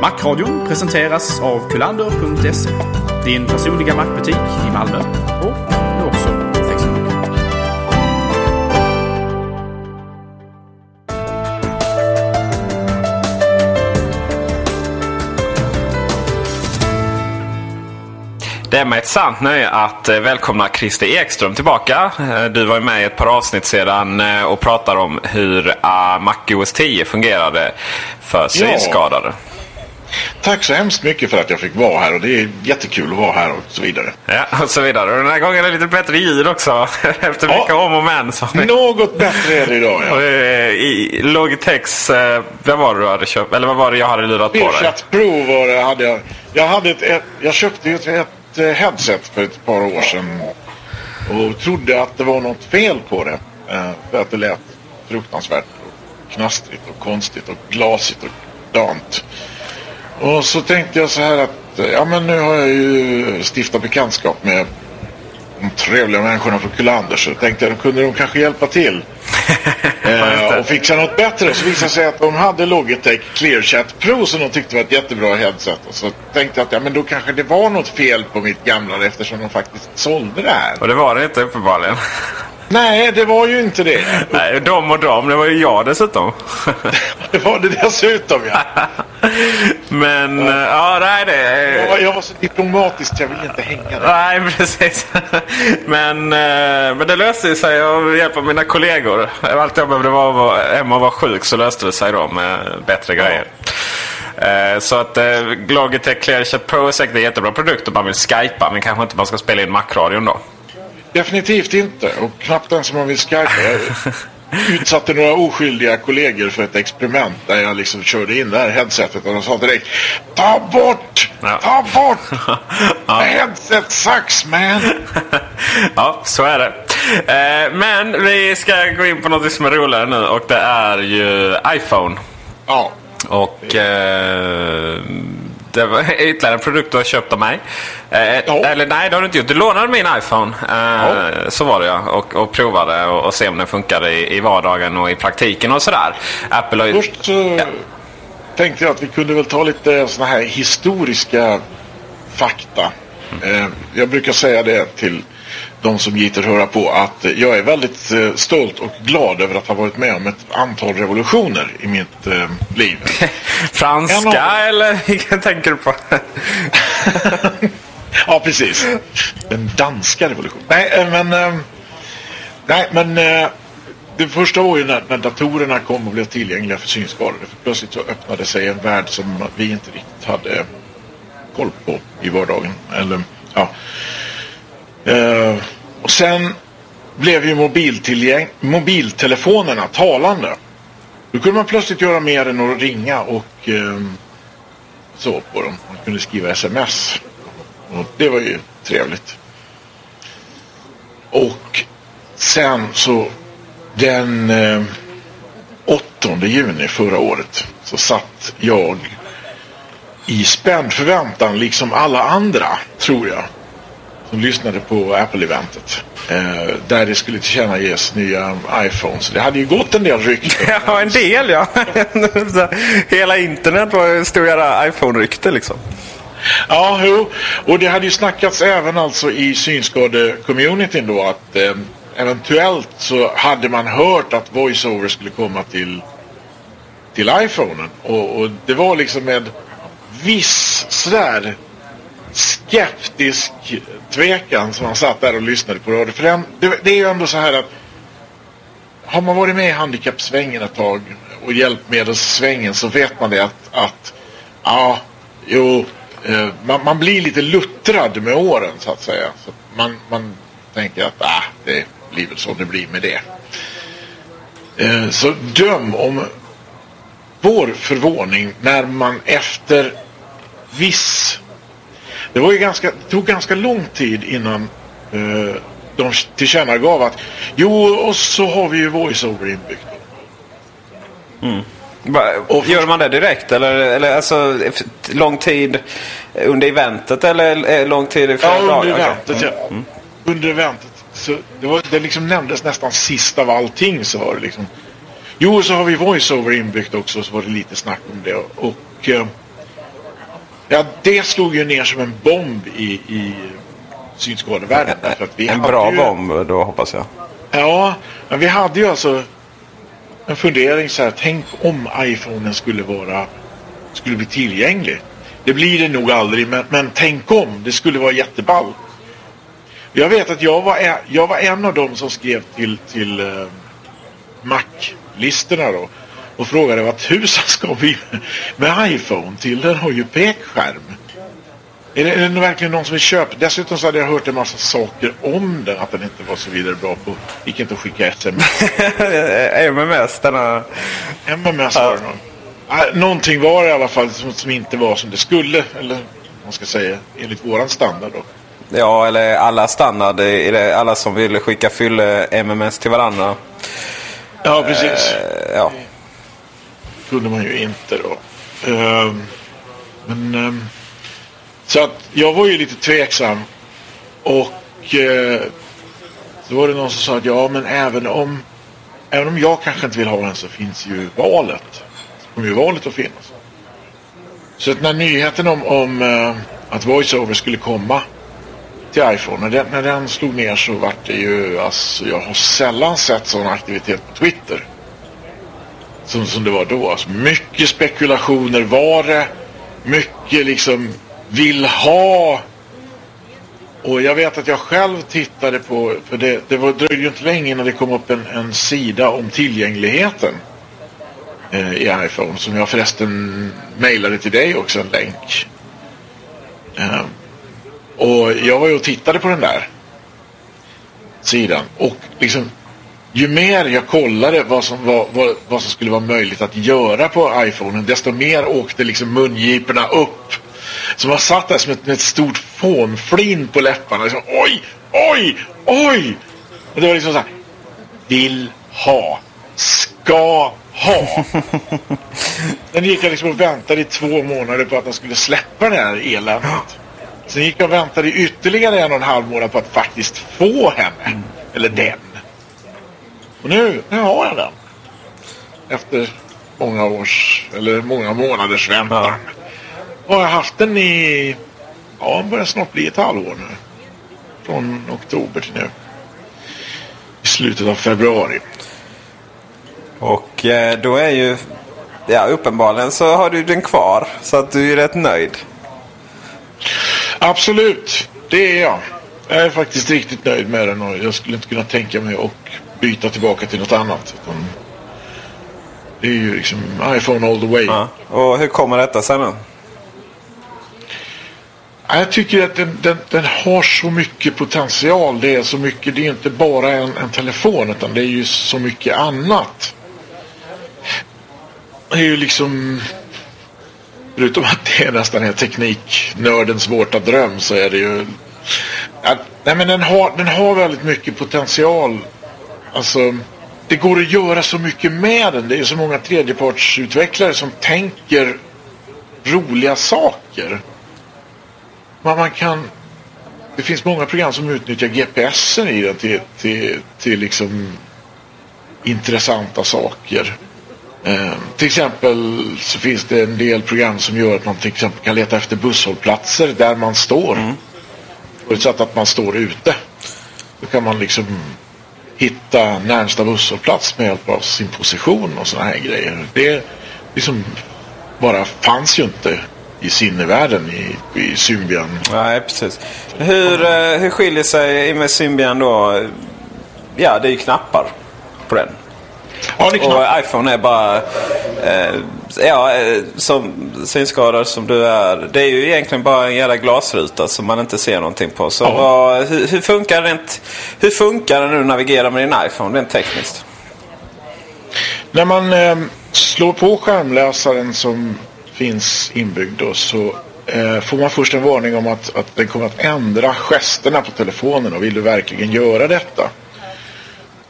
Macradion presenteras av kulander.se. Din personliga mackbutik i Malmö och nu också på Facebook. Det är mig ett sant nöje att eh, välkomna Christer Ekström tillbaka. Eh, Du var med i ett par avsnitt sedan eh, och pratade om hur uh, MacOS 10 fungerade för synskadade. Tack så hemskt mycket för att jag fick vara här och det är jättekul att vara här och så vidare. Ja, och så vidare. Och den här gången är det lite bättre ljud också. Efter mycket om och men. Något bättre är det idag ja. Eh, I Logitechs, eh, vad var det du hade köpt? Eller vad var det jag hade lurat på dig? Beerchat Pro var det, hade jag. Jag, hade ett, ett, jag köpte ett, ett eh, headset för ett par år sedan och trodde att det var något fel på det. För att det lät fruktansvärt och knastrigt och konstigt och glasigt och dant. Och så tänkte jag så här att ja men nu har jag ju stiftat bekantskap med de trevliga människorna från Kullander så tänkte jag kunde de kanske hjälpa till. eh, och fixa något bättre. Så visade det sig att de hade Logitech ClearChat Pro som de tyckte var ett jättebra headset. Och så tänkte jag att ja, men då kanske det var något fel på mitt gamla eftersom de faktiskt sålde det här. Och det var det inte uppenbarligen. Nej, det var ju inte det. Nej, de och de. Det var ju jag dessutom. Det var det dessutom ja. Men, eh, ja, nej det... Jag var, jag var så diplomatisk jag ville inte hänga där. Nej, precis. Men, eh, men det löste sig av hjälp av mina kollegor. Allt jag behövde var hemma och vara sjuk så löste det sig då med bättre grejer. Eh, Så att eh, Logitech ClearChat Pro är säkert en jättebra produkt om man vill skypa men kanske inte man ska spela in Mac-radion då. Definitivt inte. Och knappt ens om man vill skypa. Jag utsatte några oskyldiga kollegor för ett experiment där jag liksom körde in det här headsetet och de sa direkt Ta bort! Ja. Ta bort! Headset sucks man! ja, så är det. Eh, Men vi ska gå in på något som är roligare nu och det är ju iPhone. Ja. Och eh, det var ytterligare en produkt du har köpt av mig. Eh, Ja. Eller nej, det har du inte gjort. Du lånade min iPhone. Eh, Så var det ja. Och, och provade och, och se om den funkade i, i vardagen och i praktiken och sådär. Apple har. Först så tänkte jag att vi kunde väl ta lite såna här historiska fakta. Eh, jag brukar säga det till de som gitter höra på att jag är väldigt eh, stolt och glad över att ha varit med om ett antal revolutioner i mitt eh, liv. Franska av- eller vilken tänker du på? Ja, precis. Den danska revolutionen. Nej, eh, men... eh, Nej, men... eh, Det första var ju när, när datorerna kom och blev tillgängliga för synskadade. För plötsligt så öppnade sig en värld som vi inte riktigt hade koll på i vardagen. Eller, ja. Eh, och sen blev ju mobiltelefonerna talande. Då kunde man plötsligt göra mer än att ringa och eh, så på dem. Man kunde skriva sms. Och det var ju trevligt. Och sen så den eh, 8 juni förra året så satt jag i spänd förväntan liksom alla andra, tror jag, som lyssnade på Apple-eventet. Eh, där det skulle tillkännages nya iPhones. Det hade ju gått en del rykten. ja, en del ja. Hela internet var stod göra iPhone-rykte liksom. Ja, jo. Och det hade ju snackats även alltså i synskade-communityn då att eh, eventuellt så hade man hört att VoiceOver skulle komma till, till iPhonen. Och, och det var liksom med viss sådär skeptisk tvekan som man satt där och lyssnade på radio. För den, det, det är ju ändå så här att har man varit med i handikappsvängen ett tag och hjälpmedelssvängen så vet man det att, att ja, jo, eh, man, man blir lite luttrad med åren så att säga. Så att man, man tänker att ah, det, blir väl som det blir med det. Eh, så döm om vår förvåning när man efter viss... Det, var ju ganska, det tog ganska lång tid innan eh, de tillkännagav att jo, och så har vi ju voice-over inbyggt. Va- Gör man det direkt eller, eller alltså lång tid under eventet eller eh, lång tid i flera Ja, under dagar? Okej. eventet. Ja. Under eventet. Så det, var, det liksom nämndes nästan sist av allting. Så var det liksom. Jo, så har vi voice-over inbyggt också. Så var det lite snack om det. Och eh, ja, det slog ju ner som en bomb i, i synskadevärlden. En bra ju, bomb då hoppas jag. Ja, men vi hade ju alltså en fundering så här. Tänk om iPhonen skulle vara skulle bli tillgänglig. Det blir det nog aldrig, men, men tänk om. Det skulle vara jätteball. Jag vet att jag var, jag var en av dem som skrev till, till eh, Mac-listorna då. Och frågade vad tusan ska vi med iPhone till? Den har ju pekskärm. Är det, är det verkligen någon som vill köpa? Dessutom så hade jag hört en massa saker om den. Att den inte var så vidare bra på. Gick inte att skicka sms. MMS, denna... MMS var det någon. Någonting var det i alla fall som, som inte var som det skulle. Eller vad man ska säga. Enligt våran standard då. Ja, eller alla standard. Alla som vill skicka fylle MMS till varandra. Ja, precis. Eh, Ja kunde man ju inte då. Ehm, men ehm, så att jag var ju lite tveksam och eh, så var det någon som sa att ja men även om även om jag kanske inte vill ha den så finns ju valet. Så kommer ju valet att finnas. Så att när nyheten om, om eh, att VoiceOver skulle komma till iPhone, när den, när den slog ner så vart det ju, alltså jag har sällan sett sån aktivitet på Twitter som, som det var då. Alltså mycket spekulationer var det. Mycket liksom vill ha. Och jag vet att jag själv tittade på, för det, det var, dröjde ju inte länge innan det kom upp en, en sida om tillgängligheten eh, i iPhone. Som jag förresten mejlade till dig också, en länk. Eh, och jag var ju och tittade på den där sidan. Och liksom ju mer jag kollade vad som, var, vad, vad som skulle vara möjligt att göra på iPhonen desto mer åkte liksom mungiporna upp. Så man satt där som ett, med ett stort fånflin på läpparna. Liksom, oj, oj, oj! Och det var liksom så här. Vill ha. Ska ha. Sen gick jag liksom och väntade i två månader på att de skulle släppa det här eländet. Sen gick jag och väntade i ytterligare en och en halv månad på att faktiskt få henne. Eller den. Och nu, nu har jag den. Efter många års, eller många månaders väntan. Jag har haft den i, ja, det börjar snart bli ett halvår nu. Från oktober till nu. I slutet av februari. Och eh, då är ju... Ja, uppenbarligen så har du den kvar. Så att du är rätt nöjd. Absolut, det är jag. Jag är faktiskt riktigt nöjd med den och jag skulle inte kunna tänka mig att byta tillbaka till något annat. Det är ju liksom iPhone all the way. Ja. Och hur kommer detta sig nu? Ja, Jag tycker att den, den, den har så mycket potential. Det är så mycket. Det är inte bara en, en telefon utan det är ju så mycket annat. Det är ju liksom... Förutom att det är nästan en tekniknördens vårta dröm så är det ju... Ja, nej men den har, den har väldigt mycket potential. Alltså... Det går att göra så mycket med den. Det är så många tredjepartsutvecklare som tänker roliga saker. Man, man kan... Det finns många program som utnyttjar GPSen i den till, till, till liksom intressanta saker. Eh, till exempel så finns det en del program som gör att man till exempel kan leta efter busshållplatser där man står. Förutsatt att man står ute. Då kan man liksom hitta närmsta busshållplats med hjälp av sin position och sådana här grejer. Det liksom bara fanns ju inte i sinnevärlden i, i Symbian. Nej, precis. Hur, eh, hur skiljer sig med Symbian då? Ja, det är ju knappar på den. Ja, det är knappt. Och iPhone är bara... Eh, ja, eh, som synskadad som du är. Det är ju egentligen bara en jävla glasruta som man inte ser någonting på. Så Ja. vad, hur, hur, funkar det rent, hur funkar det nu att navigera med din iPhone rent tekniskt? När man eh, slår på skärmläsaren som finns inbyggd då, så eh, får man först en varning om att, att den kommer att ändra gesterna på telefonen och vill du verkligen göra detta?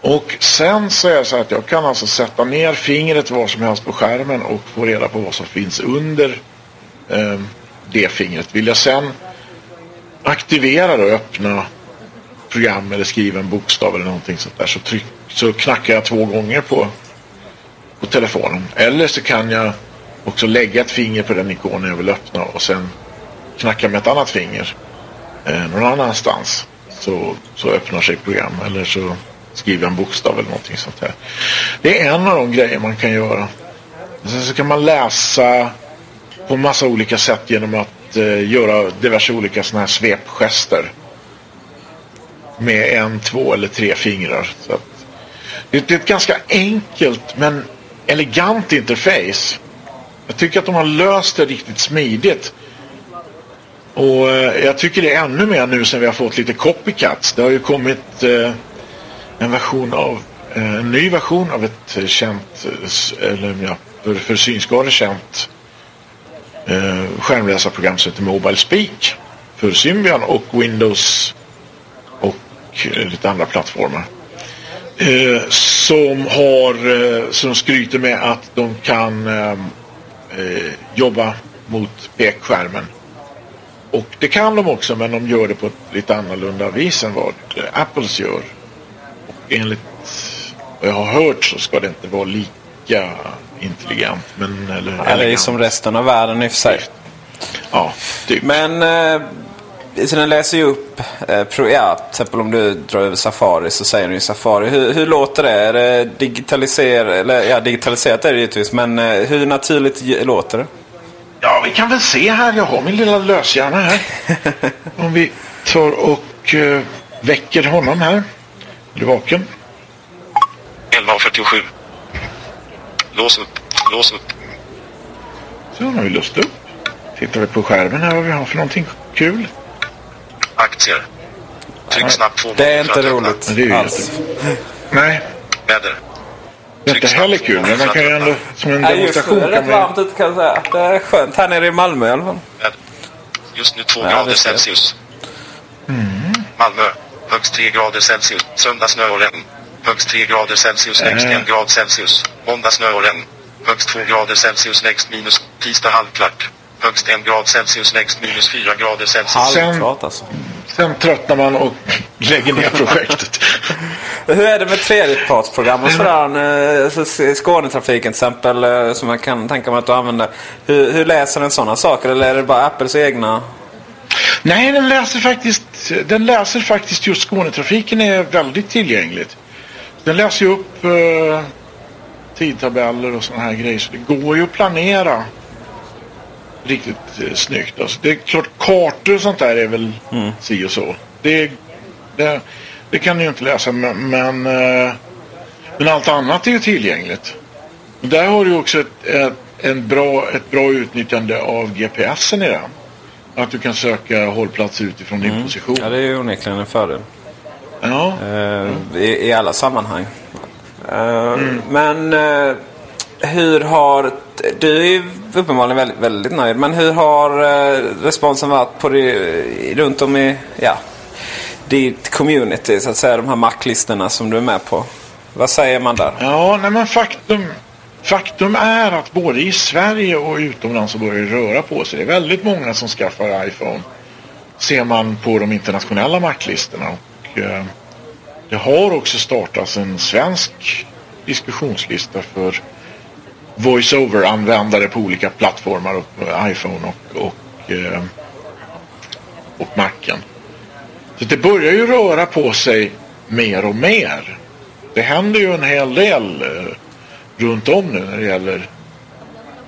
Och sen så är det så att jag kan alltså sätta ner fingret var som helst på skärmen och få reda på vad som finns under eh, det fingret. Vill jag sen aktivera och öppna program eller skriva en bokstav eller någonting sånt där så, tryck, så knackar jag två gånger på på telefonen. Eller så kan jag också lägga ett finger på den ikonen jag vill öppna och sen knacka med ett annat finger eh, någon annanstans. Så, så öppnar sig program eller så skriva en bokstav eller någonting sånt där. Det är en av de grejer man kan göra. Sen så kan man läsa på massa olika sätt genom att eh, göra diverse olika sådana här svepgester. Med en, två eller tre fingrar. Så att, det, det är ett ganska enkelt men elegant interface. Jag tycker att de har löst det riktigt smidigt. Och eh, jag tycker det är ännu mer nu sen vi har fått lite copycats. Det har ju kommit eh, en version av eh, en ny version av ett eh, känt, eh, eller ja, för, för synskadade känt eh, skärmläsarprogram som heter Mobile Speak för Symbian och Windows och lite andra plattformar. Eh, som har, eh, som skryter med att de kan eh, jobba mot pekskärmen. Och det kan de också men de gör det på ett lite annorlunda vis än vad Apples gör. Enligt vad jag har hört så ska det inte vara lika intelligent. Men, eller Ja, det är som resten av världen i och för sig. Ja, typ. Men eh, så den läser ju upp, eh, pro, ja, till exempel om du drar över Safari så säger den ju Safari. Hur, hur låter det? Är det digitaliserat? Eller ja, digitaliserat är det givetvis. Men eh, hur naturligt låter det? Ja, vi kan väl se här. Jag har min lilla löshjärna här. Om vi tar och eh, väcker honom här. Är du vaken? 11.47. Lås upp. Lås upp. Så nu har vi lust upp. Tittar vi på skärmen här vad vi har för någonting kul. Aktier. Tryck snabbt två Det är inte roligt Men det är ju alls. Nej, Väder. det är inte heller kul. Men man kan ju ändå som en Nej, just nu demonstration är det rätt varmt ute kan jag säga. Det är skönt här nere i Malmö i alla fall. Just nu 2 Ja, grader. Celsius. Malmö. Högst 3 grader Celsius. Söndag snö och regn. Högst 3 grader Celsius. Äh. 1 grad Celsius. Måndag snö och regn. Högst 2 grader Celsius. Lägst minus. Tisdag halvklart. Högst 1 grad Celsius. Lägst minus 4 grader Celsius. Sen- Halvklart alltså. Sen tröttnar man och lägger ner projektet. Hur är det med tredjepartsprogram och sådär? Eh, Skånetrafiken till exempel eh, som man kan tänka mig att du använder. Hur, hur läser den sådana saker eller är det bara Apples egna? Nej, den läser faktiskt, den läser faktiskt just Skånetrafiken är väldigt tillgängligt. Den läser ju upp eh, tidtabeller och sådana här grejer. Så det går ju att planera riktigt eh, snyggt. Alltså, det är klart, kartor och sånt där är väl si och så. Det, det, det kan ni ju inte läsa, men, men, eh, men allt annat är ju tillgängligt. Och Där har du också ett, ett, en bra, ett bra utnyttjande av GPSen i den. Att du kan söka hållplats utifrån din position. Ja, det är ju onekligen en fördel. Ja. Eh, i, I alla sammanhang. Eh, Men eh, hur har... Du är ju uppenbarligen väldigt, väldigt nöjd. Men hur har responsen varit på det, runt om i ja, ditt community? Så att säga, de här Mac-listorna som du är med på. Vad säger man där? Ja, nej men faktum, faktum är att både i Sverige och utomlands så börjar det röra på sig. Det är väldigt många som skaffar iPhone. Ser man på de internationella marklistorna. Och, eh, det har också startats en svensk diskussionslista för voice-over-användare på olika plattformar. Och, eh, iPhone och, och, eh, och Macen. Så det börjar ju röra på sig mer och mer. Det händer ju en hel del eh, runt om nu när det gäller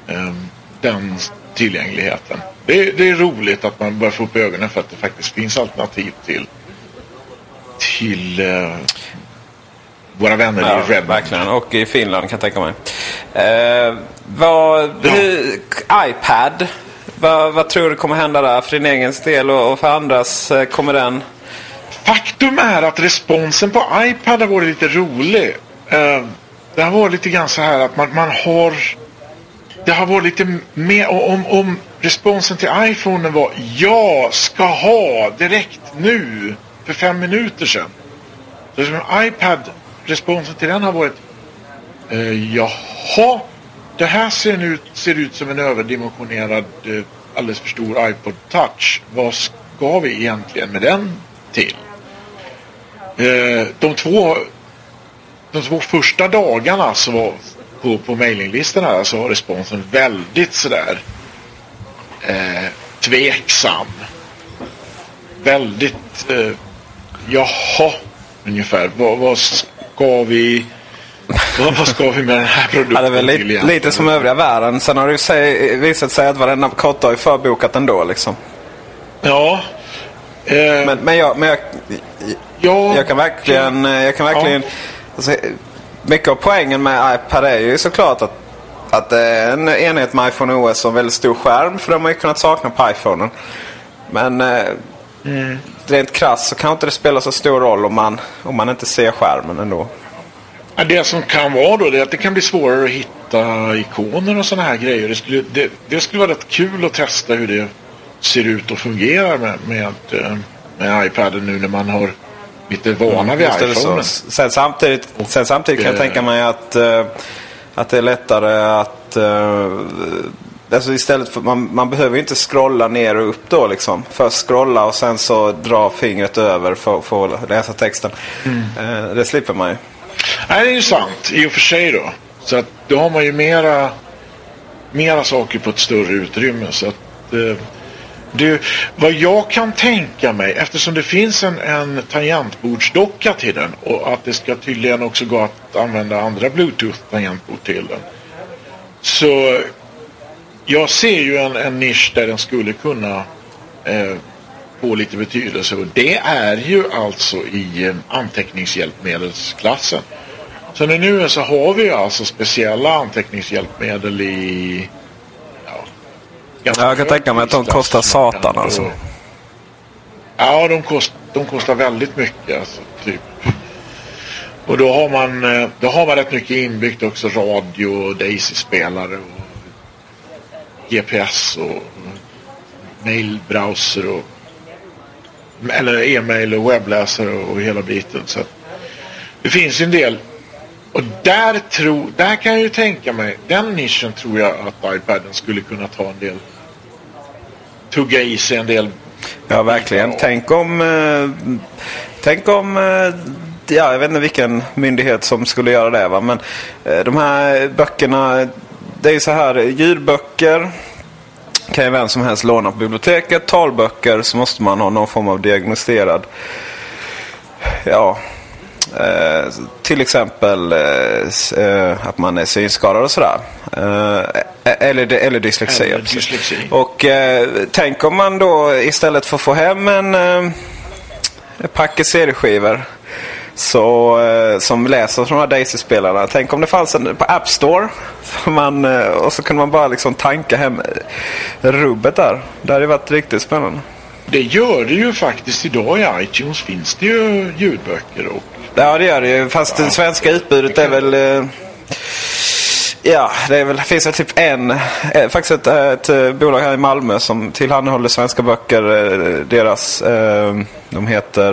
eh, den tillgängligheten. Det, är- det är roligt att man börjar få upp ögonen för att det faktiskt finns alternativ till till eh, våra vänner Ja, i Redmond. verkligen. Och i Finland kan jag tänka mig. Eh, vad, hur, iPad. Vad, vad tror du kommer hända där för din egen del och, och för andras? Eh, kommer den... Faktum är att responsen på iPad har varit lite rolig. Eh, det har varit lite grann så här att man, man har... Det har varit lite mer... Om, om responsen till iPhone var ja, ska ha direkt nu för fem minuter sedan. Så som iPad, responsen till den har varit eh, jaha, det här ser ut, ser ut som en överdimensionerad eh, alldeles för stor iPod touch. Vad ska vi egentligen med den till? Eh, de två de två första dagarna så var på, på mailinglistorna så var responsen väldigt sådär eh, tveksam. Väldigt eh, jaha ungefär. Vad, vad ska vi vad, vad ska vi med den här produkten ja, det är väl lite, lite som övriga världen. Sen har det sig, visat sig att varenda kortdag är förbokat ändå liksom. Ja. Eh, men, men, jag, men jag, ja, jag kan verkligen... Jag kan verkligen ja. Alltså, mycket av poängen med iPad är ju såklart att, att det är en enhet med iPhone OS och en väldigt stor skärm. För de har ju kunnat sakna på iPhonen. Men eh, mm. rent krasst så kan inte det spela så stor roll om man, om man inte ser skärmen ändå. Det som kan vara då är att det kan bli svårare att hitta ikoner och sådana här grejer. Det skulle, det, det skulle vara rätt kul att testa hur det ser ut och fungerar med, med, eh, med iPaden nu när man har lite vana vid mm, iPhone. Sen samtidigt, sen samtidigt kan jag tänka mig att, uh, att det är lättare att uh, Alltså istället för, man, man behöver inte scrolla ner och upp då liksom. Först scrolla och sen så dra fingret över för, för att läsa texten. Mm. Det slipper man ju. Nej, det är ju sant i och för sig då. Så att då har man ju mera, mera saker på ett större utrymme. Så att, eh, det, vad jag kan tänka mig, eftersom det finns en, en tangentbordsdocka till den och att det ska tydligen också gå att använda andra Bluetooth-tangentbord till den. Så jag ser ju en, en nisch där den skulle kunna eh, få lite betydelse och det är ju alltså i eh, anteckningshjälpmedelsklassen. Så nu så har vi alltså speciella anteckningshjälpmedel i jag kan tänka mig att de kostar satan alltså. Ja, de, kost, de kostar väldigt mycket. Alltså, typ. Och då har, man, eh, då har man rätt mycket inbyggt också. Radio, Daisy-spelare och GPS och mailbrowser och eller e-mail och webbläsare och hela biten. Så det finns ju en del. Och där, tro, där kan jag ju tänka mig, den nischen tror jag att iPaden skulle kunna ta en del, tugga i sig en del. Ja, verkligen. Tänk om, eh, tänk om eh, ja, jag vet inte vilken myndighet som skulle göra det. Va? Men eh, de här böckerna, det är ju så här, ljudböcker kan ju vem som helst låna på biblioteket. Talböcker så måste man ha någon form av diagnostiserad ja, Eh, till exempel eh, eh, att man är synskadad och sådär. Eh, eller, eller dyslexi. Eller dyslexi. Och eh, tänk om man då istället för att få hem en eh, packe CD-skivor så, eh, som läser från de här Daisy-spelarna. Tänk om det fanns en på App Store. Man, eh, och så kunde man bara liksom tanka hem rubbet där. Det hade varit riktigt spännande. Det gör det ju faktiskt idag i iTunes finns det ju ljudböcker och Ja det gör det ju. Fast det svenska utbudet är väl... Eh, ja, det är väl, finns väl typ en, eh, faktiskt ett, eh, ett, bolag här i Malmö som tillhandahåller svenska böcker. Deras, de heter,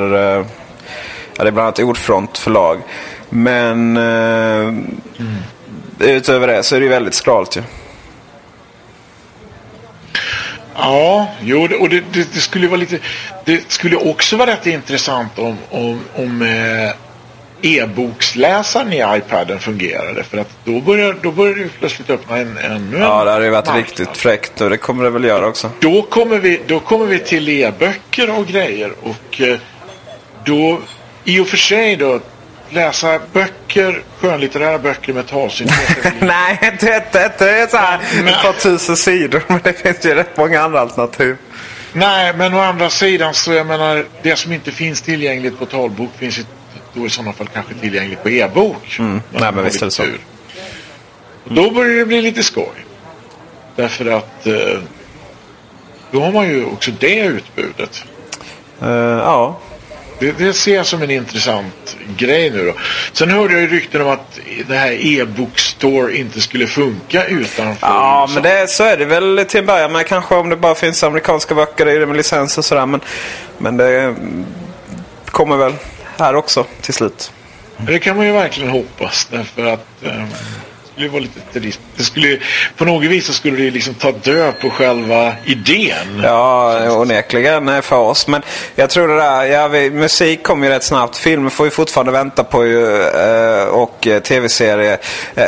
ja det är bland annat Ordfront förlag. Men mm. utöver det så är det ju väldigt skralt ju. Ja, jo, och det, det, det, skulle vara lite... Det skulle också vara rätt intressant om, om, om eh, e-boksläsaren i iPaden fungerade. För att då börjar, då börjar det plötsligt öppna en ännu Ja, det hade ju varit marknad. riktigt fräckt och det kommer det väl göra också. Då kommer vi, då kommer vi till e-böcker och grejer. Och eh, då, i och för sig då, läsa böcker, skönlitterära böcker med talsyntes. Nej, inte, inte, inte så här men, ett par tusen sidor. Men det finns ju rätt många andra alternativ. Nej, men å andra sidan så jag menar det som inte finns tillgängligt på talbok finns ju då i sådana fall kanske tillgängligt på e-bok. Mm. Nej, men visst är det så. Då börjar det bli lite skoj. Därför att eh, då har man ju också det utbudet. Eh, ja. Det, det ser jag som en intressant grej nu då. Sen hörde jag ju rykten om att det här e-bookstore inte skulle funka utanför Ja, USA. men det, så är det väl till en början. Men kanske om det bara finns amerikanska böcker i det med licens och sådär. Men, men det mm, kommer väl här också till slut. Det kan man ju verkligen hoppas därför att eh, det skulle vara lite trist. Det skulle, på något vis så skulle det liksom ta död på själva idén. Ja, onekligen eh, för oss. Men jag tror det där, ja, vi, musik kommer ju rätt snabbt. Filmer får vi fortfarande vänta på ju, eh, och eh, tv-serier.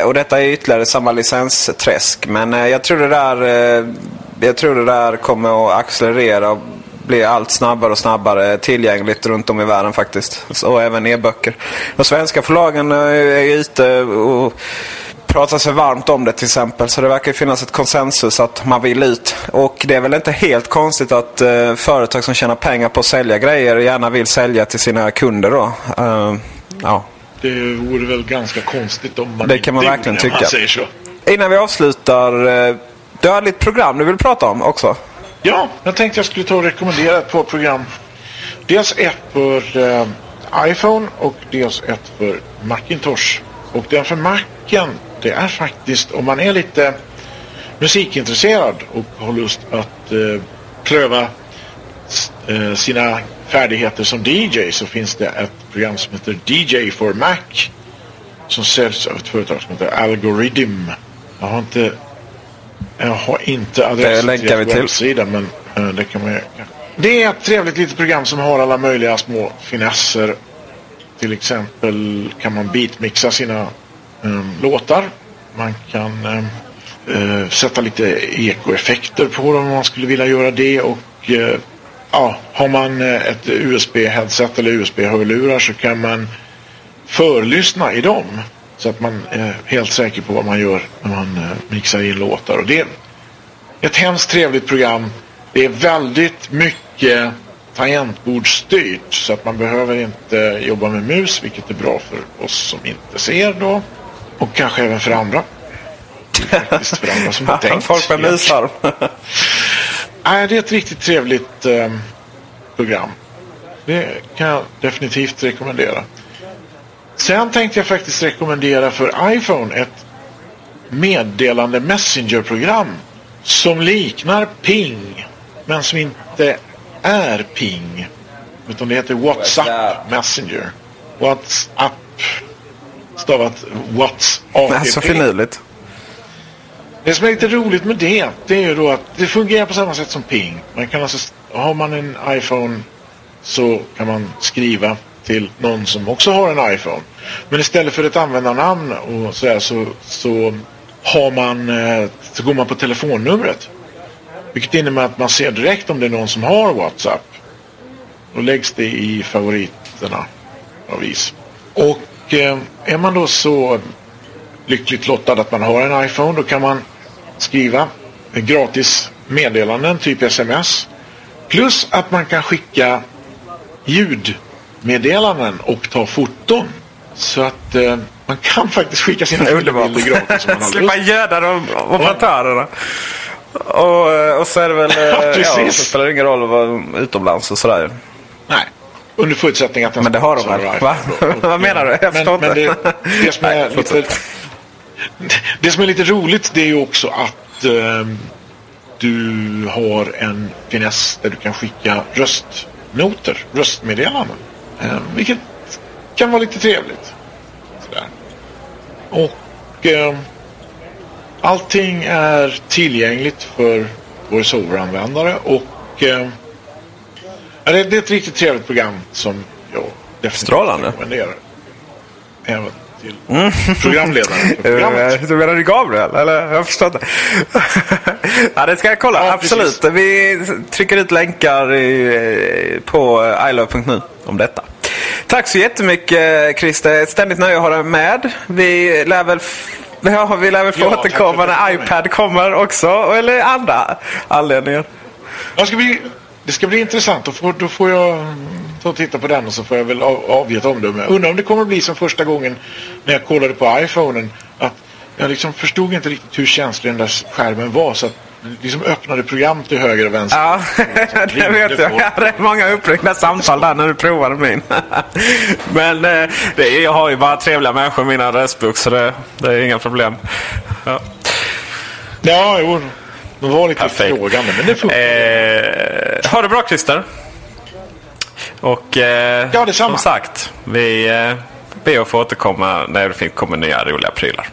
Och detta är ytterligare samma licensträsk. Men jag tror det där jag tror det där kommer att accelerera och bli allt snabbare och snabbare tillgängligt runt om i världen faktiskt. Och även e-böcker. De svenska förlagen eh, är ute och pratar sig varmt om det till exempel. Så det verkar finnas ett konsensus att man vill ut. Och det är väl inte helt konstigt att eh, företag som tjänar pengar på att sälja grejer gärna vill sälja till sina kunder då. Eh, ja. Det vore väl ganska konstigt om man Det kan man verkligen tycka. Innan vi avslutar. Eh, du har lite program du vill prata om också. Ja, jag tänkte jag skulle ta och rekommendera ett par program. Dels ett för eh, iPhone och dels ett för Macintosh. Och den för Macen, det är faktiskt om man är lite musikintresserad och har lust att eh, pröva eh, sina färdigheter som DJ så finns det ett program som heter DJ for Mac som säljs av ett företag som heter Algorithm. Jag har inte jag har inte adressen till vi deras till. webbsida men eh, det kan man. Det är ett trevligt litet program som har alla möjliga små finesser. Till exempel kan man beatmixa sina eh, låtar. Man kan eh, sätta lite ekoeffekter på dem om man skulle vilja göra det. Och eh, ja, har man ett USB-headset eller USB-hörlurar så kan man förlyssna i dem. Så att man är helt säker på vad man gör när man eh, mixar in låtar. Och det är ett hemskt trevligt program. Det är väldigt mycket tangentbordsstyrt så att man behöver inte jobba med mus vilket är bra för oss som inte ser då. Och kanske även för andra. Det är faktiskt för andra som har tänkt. Folk med musarm. Nej, det är ett riktigt trevligt eh, program. Det kan jag definitivt rekommendera. Sen tänkte jag faktiskt rekommendera för iPhone ett meddelande Messenger-program som liknar Ping men som inte är Ping. Utan det heter WhatsApp Messenger. WhatsApp stavat WhatsApp. Så finurligt. Det som är lite roligt med det, det är ju då att det fungerar på samma sätt som Ping. Man kan alltså, har man en iPhone så kan man skriva till någon som också har en iPhone. Men istället för ett användarnamn och så, här, så, så har man, eh, så går man på telefonnumret. Vilket innebär att man ser direkt om det är någon som har WhatsApp. Då läggs det i favoriterna av is. Och eh, är man då så lyckligt lottad att man har en iPhone då kan man skriva gratis meddelanden, typ sms. Plus att man kan skicka ljud ljudmeddelanden och ta foton. Så att eh, man kan faktiskt skicka sina bilder gratis om man Slippa göda de operatörerna. Och, eh, och så är det väl... eh, Ja, precis. ja, så spelar det ingen roll att vara utomlands och sådär. Nej, under förutsättning att den Men det har de väl? Va? Vad menar du? Jag men, förstår men inte. det, det, som är Nej, lite, det som är lite roligt det är ju också att eh, du har en finess där du kan skicka röstnoter, röstmeddelanden. Eh, vilket kan vara lite trevligt. Sådär. Och eh, allting är tillgängligt för VoiceOver-användare och eh, det, det är ett riktigt trevligt program som jag definitivt Strålande. rekommenderar. Även till programledaren för Eh. Du menar du Gabriel? Eller? Jag förstår inte. ja, det ska jag kolla. Ja, Absolut. precis. Vi trycker ut länkar i, på ilove.nu om detta. Tack så jättemycket Christer. Ett ständigt nöje att ha dig med. Vi lär väl, ja, vi lär väl få Ja, återkomma när iPad kommer också. Eller andra anledningar. Det ska bli, det ska bli intressant. Då får, då får jag mm, ta och titta på den och så får jag väl av, avge ett omdöme. Undrar om det kommer bli som första gången när jag kollade på iPhonen att jag liksom förstod inte riktigt hur känslig den där skärmen var. Så att det liksom öppnade program till höger och vänster. Ja, det vet jag. Jag hade många uppringda samtal där när du provade min. Men eh, det är, jag har ju bara trevliga människor i min adressbok så det, det är inga problem. Ja. Ja, jo. De var lite Perfekt. frågande, men det funkar. Eh, ha det bra Christer. Och eh, Ja, detsamma. som sagt, vi eh, ber att få återkomma när det kommer nya roliga prylar.